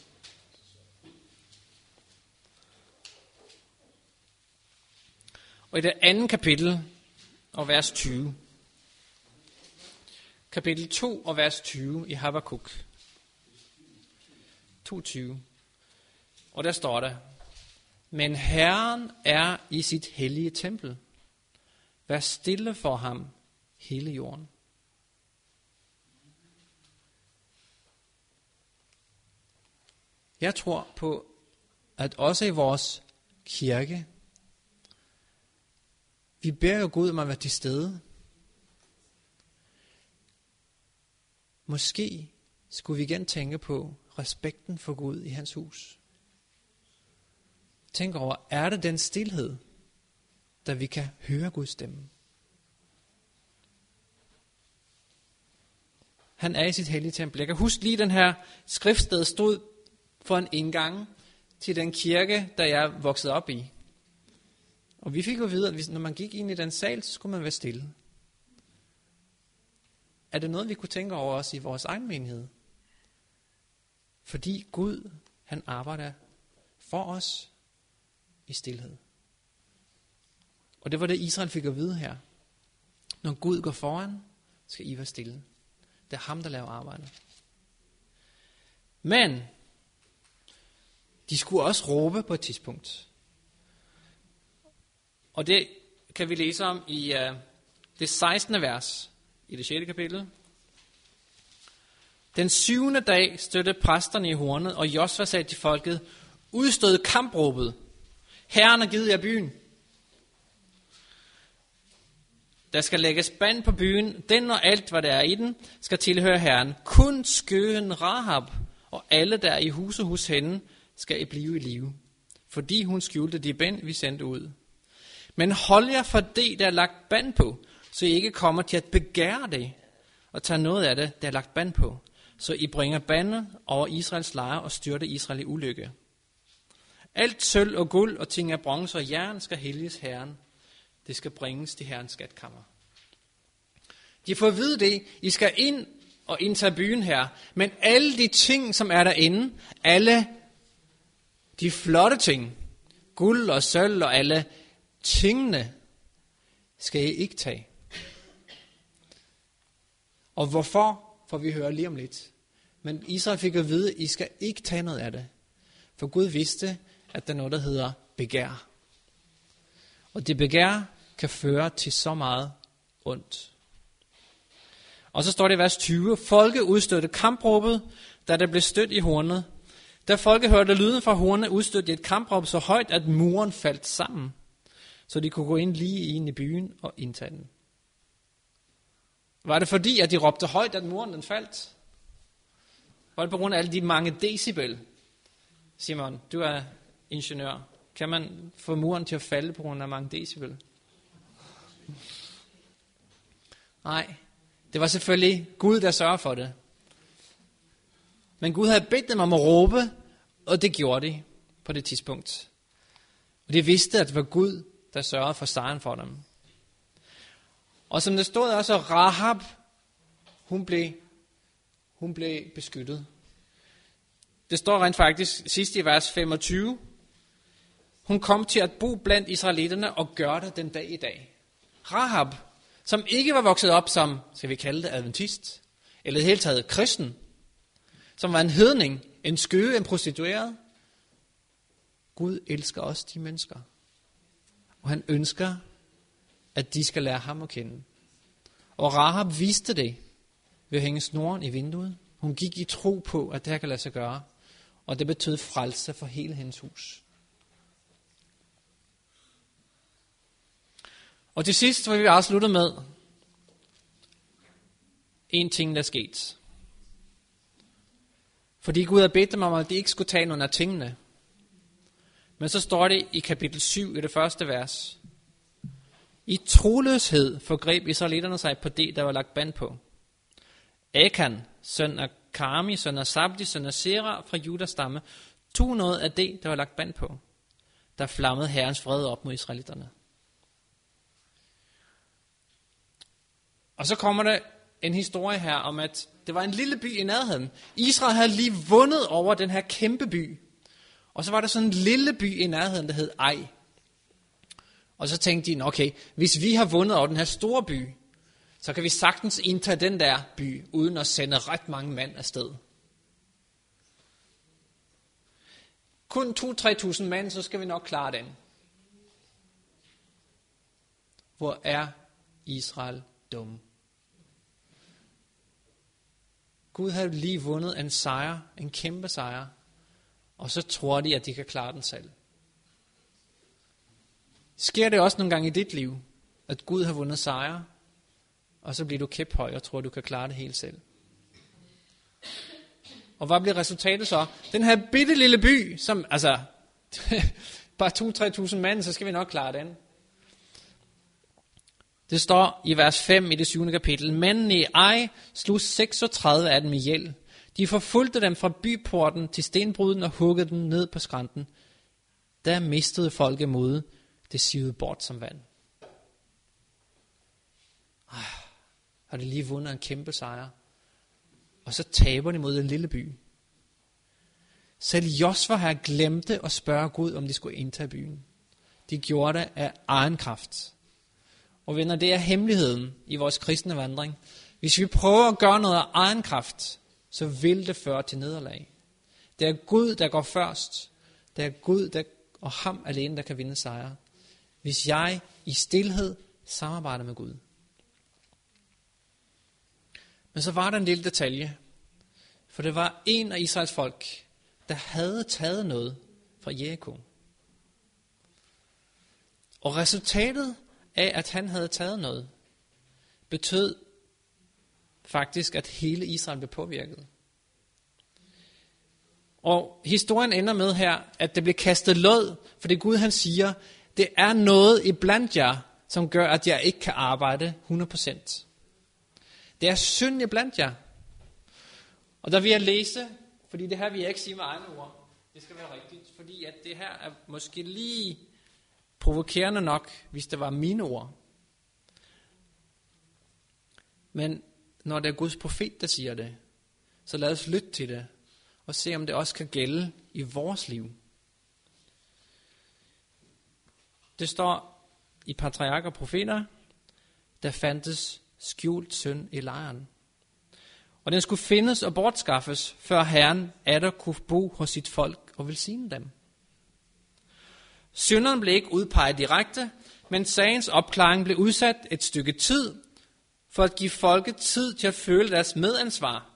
A: Og i det andet kapitel og vers 20. Kapitel 2 og vers 20 i Habakkuk. 2.20. Og der står der, Men Herren er i sit hellige tempel. Vær stille for ham, hele jorden. Jeg tror på, at også i vores kirke, vi beder jo Gud om at være til stede. Måske skulle vi igen tænke på respekten for Gud i hans hus. Tænk over, er det den stillhed, der vi kan høre Guds stemme? Han er i sit hellige tempel. Jeg kan huske lige den her skriftsted stod for en indgang til den kirke, der jeg voksede op i. Og vi fik jo videre, at når man gik ind i den sal, så skulle man være stille. Er det noget, vi kunne tænke over os i vores egen menighed? Fordi Gud, han arbejder for os i stillhed. Og det var det, Israel fik at vide her. Når Gud går foran, skal I være stille. Det er ham, der laver arbejdet. Men de skulle også råbe på et tidspunkt. Og det kan vi læse om i uh, det 16. vers i det 6. kapitel. Den syvende dag støtte præsterne i hornet, og Josva sagde til folket, udstød kampråbet. Herren har givet jer byen. Der skal lægges band på byen. Den og alt, hvad der er i den, skal tilhøre Herren. Kun skøen Rahab og alle, der er i huset hos hende, skal I blive i live. Fordi hun skjulte de band, vi sendte ud. Men hold jer for det, der er lagt band på, så I ikke kommer til at begære det, og tage noget af det, der er lagt band på, så I bringer bandet over Israels lejre og styrter Israel i ulykke. Alt sølv og guld og ting af bronze og jern skal helliges Herren. Det skal bringes til Herrens skatkammer. De får at vide det, I skal ind og indtage byen her, men alle de ting, som er derinde, alle de flotte ting, guld og sølv og alle tingene, skal I ikke tage. Og hvorfor, får vi høre lige om lidt. Men Israel fik at vide, at I skal ikke tage noget af det. For Gud vidste, at der er noget, der hedder begær. Og det begær kan føre til så meget ondt. Og så står det i vers 20. Folket udstødte kampråbet, da det blev stødt i hornet. Da folket hørte lyden fra hornet, udstødte de et kampråb så højt, at muren faldt sammen, så de kunne gå ind lige ind i byen og indtage den. Var det fordi, at de råbte højt, at muren den faldt? Var det på grund af alle de mange decibel? Simon, du er ingeniør. Kan man få muren til at falde på grund af mange decibel? Nej, det var selvfølgelig Gud, der sørger for det. Men Gud havde bedt dem om at råbe, og det gjorde de på det tidspunkt. Og de vidste, at det var Gud, der sørgede for sejren for dem. Og som det stod også, Rahab, hun blev, hun blev beskyttet. Det står rent faktisk sidst i vers 25. Hun kom til at bo blandt israelitterne og gør det den dag i dag. Rahab, som ikke var vokset op som, skal vi kalde det, adventist, eller i det hele taget kristen, som var en hedning, en skøge, en prostitueret. Gud elsker også de mennesker. Og han ønsker, at de skal lære ham at kende. Og Rahab viste det ved at hænge snoren i vinduet. Hun gik i tro på, at det her kan lade sig gøre. Og det betød frelse for hele hendes hus. Og til sidst vil vi afslutte med en ting, der er sket. Fordi Gud har bedt dem om, at de ikke skulle tage nogen af tingene. Men så står det i kapitel 7 i det første vers. I troløshed forgreb israelitterne sig på det, der var lagt band på. Akan, søn af Karmi, søn af Sabdi, søn af Sera fra Judas stamme, tog noget af det, der var lagt band på. Der flammede herrens fred op mod israelitterne. Og så kommer der en historie her om, at det var en lille by i nærheden. Israel havde lige vundet over den her kæmpe by. Og så var der sådan en lille by i nærheden, der hed Ej. Og så tænkte de, okay, hvis vi har vundet over den her store by, så kan vi sagtens indtage den der by, uden at sende ret mange mand afsted. Kun 2-3.000 mand, så skal vi nok klare den. Hvor er Israel dum? Gud havde lige vundet en sejr, en kæmpe sejr, og så tror de, at de kan klare den selv. Sker det også nogle gange i dit liv, at Gud har vundet sejre, og så bliver du kæphøj og tror, du kan klare det helt selv? Og hvad bliver resultatet så? Den her bitte lille by, som, altså, bare 2-3.000 mand, så skal vi nok klare den. Det står i vers 5 i det 7. kapitel. Mændene i Ej slog 36 af dem ihjel. De forfulgte dem fra byporten til stenbruden og huggede dem ned på skrænten. Der mistede folket mod det sivede bort som vand. Ah, har de lige vundet en kæmpe sejr. Og så taber de mod en lille by. Selv Josva her glemte at spørge Gud, om de skulle indtage byen. De gjorde det af egen kraft. Og venner, det er hemmeligheden i vores kristne vandring. Hvis vi prøver at gøre noget af egen kraft, så vil det føre til nederlag. Det er Gud, der går først. Det er Gud, der, og ham alene, der kan vinde sejre. Hvis jeg i stillhed samarbejder med Gud. Men så var der en lille detalje. For det var en af Israels folk, der havde taget noget fra Jericho. Og resultatet af, at han havde taget noget, betød faktisk, at hele Israel blev påvirket. Og historien ender med her, at det blev kastet lod, for det Gud han siger, det er noget iblandt jer, som gør, at jeg ikke kan arbejde 100%. Det er synd iblandt jer. Og der vil jeg læse, fordi det her vil jeg ikke sige med egne ord. Det skal være rigtigt, fordi at det her er måske lige provokerende nok, hvis det var mine ord. Men når det er Guds profet, der siger det, så lad os lytte til det, og se om det også kan gælde i vores liv. Det står i patriarker og profeter, der fandtes skjult synd i lejren. Og den skulle findes og bortskaffes, før Herren atter kunne bo hos sit folk og velsigne dem. Synderen blev ikke udpeget direkte, men sagens opklaring blev udsat et stykke tid, for at give folket tid til at føle deres medansvar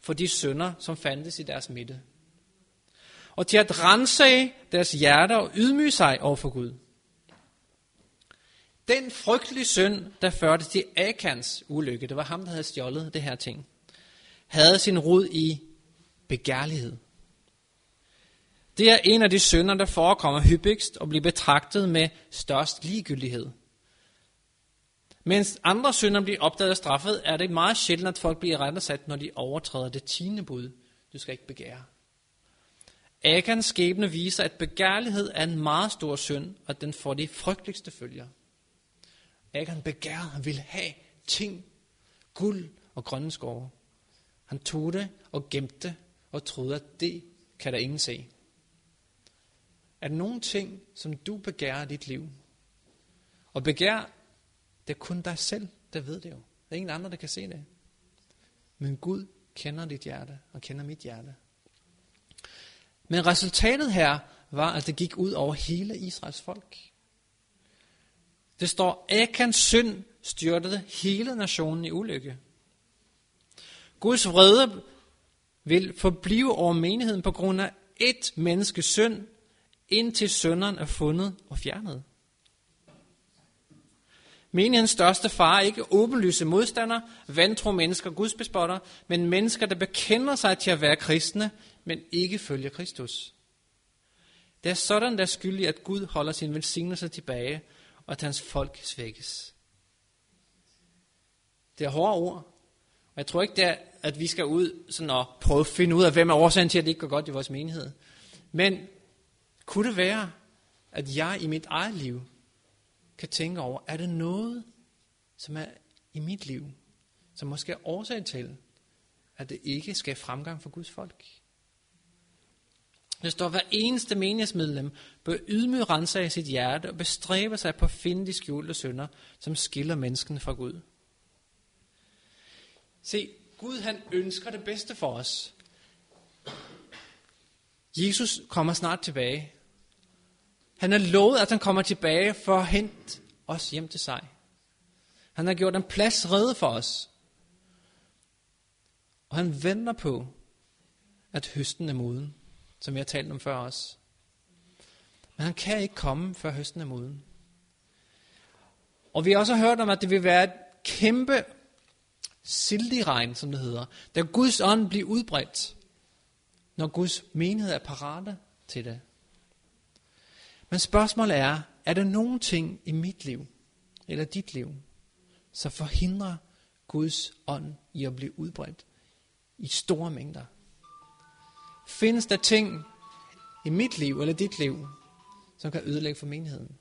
A: for de synder, som fandtes i deres midte. Og til at rense deres hjerter og ydmyge sig over for Gud. Den frygtelige synd, der førte til Akans ulykke, det var ham, der havde stjålet det her ting, havde sin rod i begærlighed. Det er en af de synder, der forekommer hyppigst og bliver betragtet med størst ligegyldighed. Mens andre synder bliver opdaget og straffet, er det meget sjældent, at folk bliver rettesat, når de overtræder det tiende bud. Du skal ikke begære. Akans skæbne viser, at begærlighed er en meget stor synd, og den får de frygteligste følger. Akan begærede, han ville have ting, guld og grønne skove. Han tog det og gemte det og troede, at det kan der ingen se. Er der nogle ting, som du begærer i dit liv? Og begær, det er kun dig selv, der ved det jo. Der er ingen andre, der kan se det. Men Gud kender dit hjerte, og kender mit hjerte. Men resultatet her var, at det gik ud over hele Israels folk. Det står, Akans synd styrtede hele nationen i ulykke. Guds vrede vil forblive over menigheden på grund af et menneskes synd, indtil synderen er fundet og fjernet. Menighedens største far er ikke åbenlyse modstandere, vantro mennesker, gudsbespotter, men mennesker, der bekender sig til at være kristne, men ikke følger Kristus. Det er sådan, der er skyldig, at Gud holder sin velsignelse tilbage, og at hans folk svækkes. Det er hårde ord, og jeg tror ikke, det er, at vi skal ud sådan og prøve at finde ud af, hvem er årsagen til, at det ikke går godt i vores menighed. Men kunne det være, at jeg i mit eget liv kan tænke over, er det noget, som er i mit liv, som måske er årsag til, at det ikke skal fremgang for Guds folk? Der står, hver eneste menighedsmedlem bør ydmyge af sit hjerte og bestræbe sig på at finde de skjulte synder, som skiller mennesken fra Gud. Se, Gud han ønsker det bedste for os. Jesus kommer snart tilbage. Han har lovet, at han kommer tilbage for at hente os hjem til sig. Han har gjort en plads redde for os. Og han venter på, at høsten er moden, som jeg har talt om før os. Men han kan ikke komme, før høsten er moden. Og vi har også hørt om, at det vil være et kæmpe sildigregn, som det hedder, da Guds ånd bliver udbredt, når Guds menighed er parate til det. Men spørgsmålet er, er der nogen ting i mit liv, eller dit liv, som forhindrer Guds ånd i at blive udbredt i store mængder? Findes der ting i mit liv eller dit liv, som kan ødelægge for menigheden?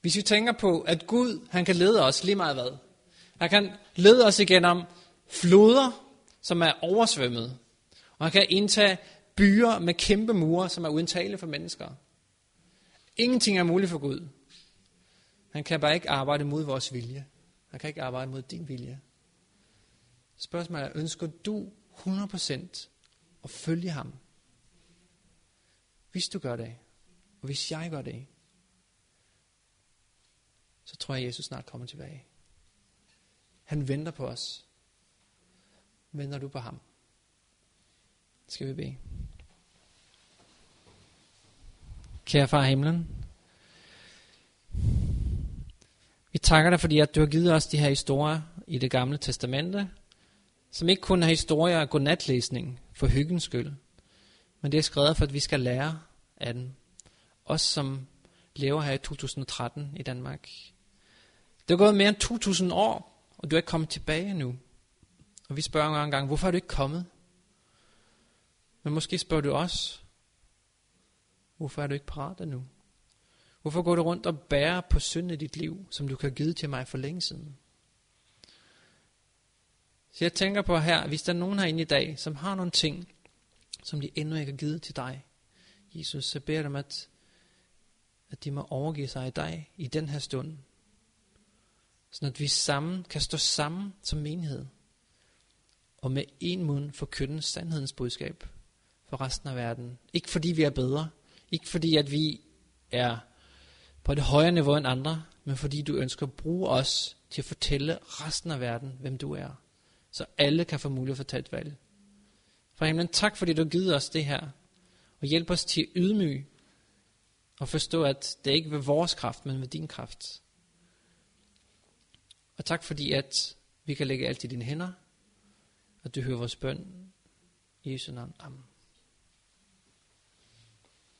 A: Hvis vi tænker på, at Gud, han kan lede os lige meget hvad. Han kan lede os igennem floder, som er oversvømmet. Og han kan indtage byer med kæmpe mure, som er uden for mennesker. Ingenting er muligt for Gud. Han kan bare ikke arbejde mod vores vilje. Han kan ikke arbejde mod din vilje. Spørgsmålet er, ønsker du 100% at følge ham? Hvis du gør det, og hvis jeg gør det, så tror jeg, at Jesus snart kommer tilbage. Han venter på os. Venter du på ham? Skal vi bede. Kære far himlen, vi takker dig, fordi at du har givet os de her historier i det gamle testamente, som ikke kun er historier af godnatlæsning for hyggens skyld, men det er skrevet for, at vi skal lære af den. Os, som lever her i 2013 i Danmark. Det er gået mere end 2000 år, og du er ikke kommet tilbage nu. Og vi spørger en gang, hvorfor er du ikke kommet? Men måske spørger du os, hvorfor er du ikke parat endnu? Hvorfor går du rundt og bærer på synd i dit liv, som du kan give til mig for længe siden? Så jeg tænker på her, hvis der er nogen herinde i dag, som har nogle ting, som de endnu ikke har givet til dig, Jesus, så beder dem, at, at de må overgive sig i dig i den her stund. Så at vi sammen kan stå sammen som menighed, og med en mund forkynde sandhedens budskab for resten af verden. Ikke fordi vi er bedre, ikke fordi at vi er på et højere niveau end andre, men fordi du ønsker at bruge os til at fortælle resten af verden, hvem du er. Så alle kan få mulighed for at tage et valg. For himlen, tak fordi du har givet os det her. Og hjælp os til at ydmyge og forstå, at det ikke er ved vores kraft, men ved din kraft. Og tak fordi, at vi kan lægge alt i dine hænder, og du hører vores bøn. I Jesu navn. Amen.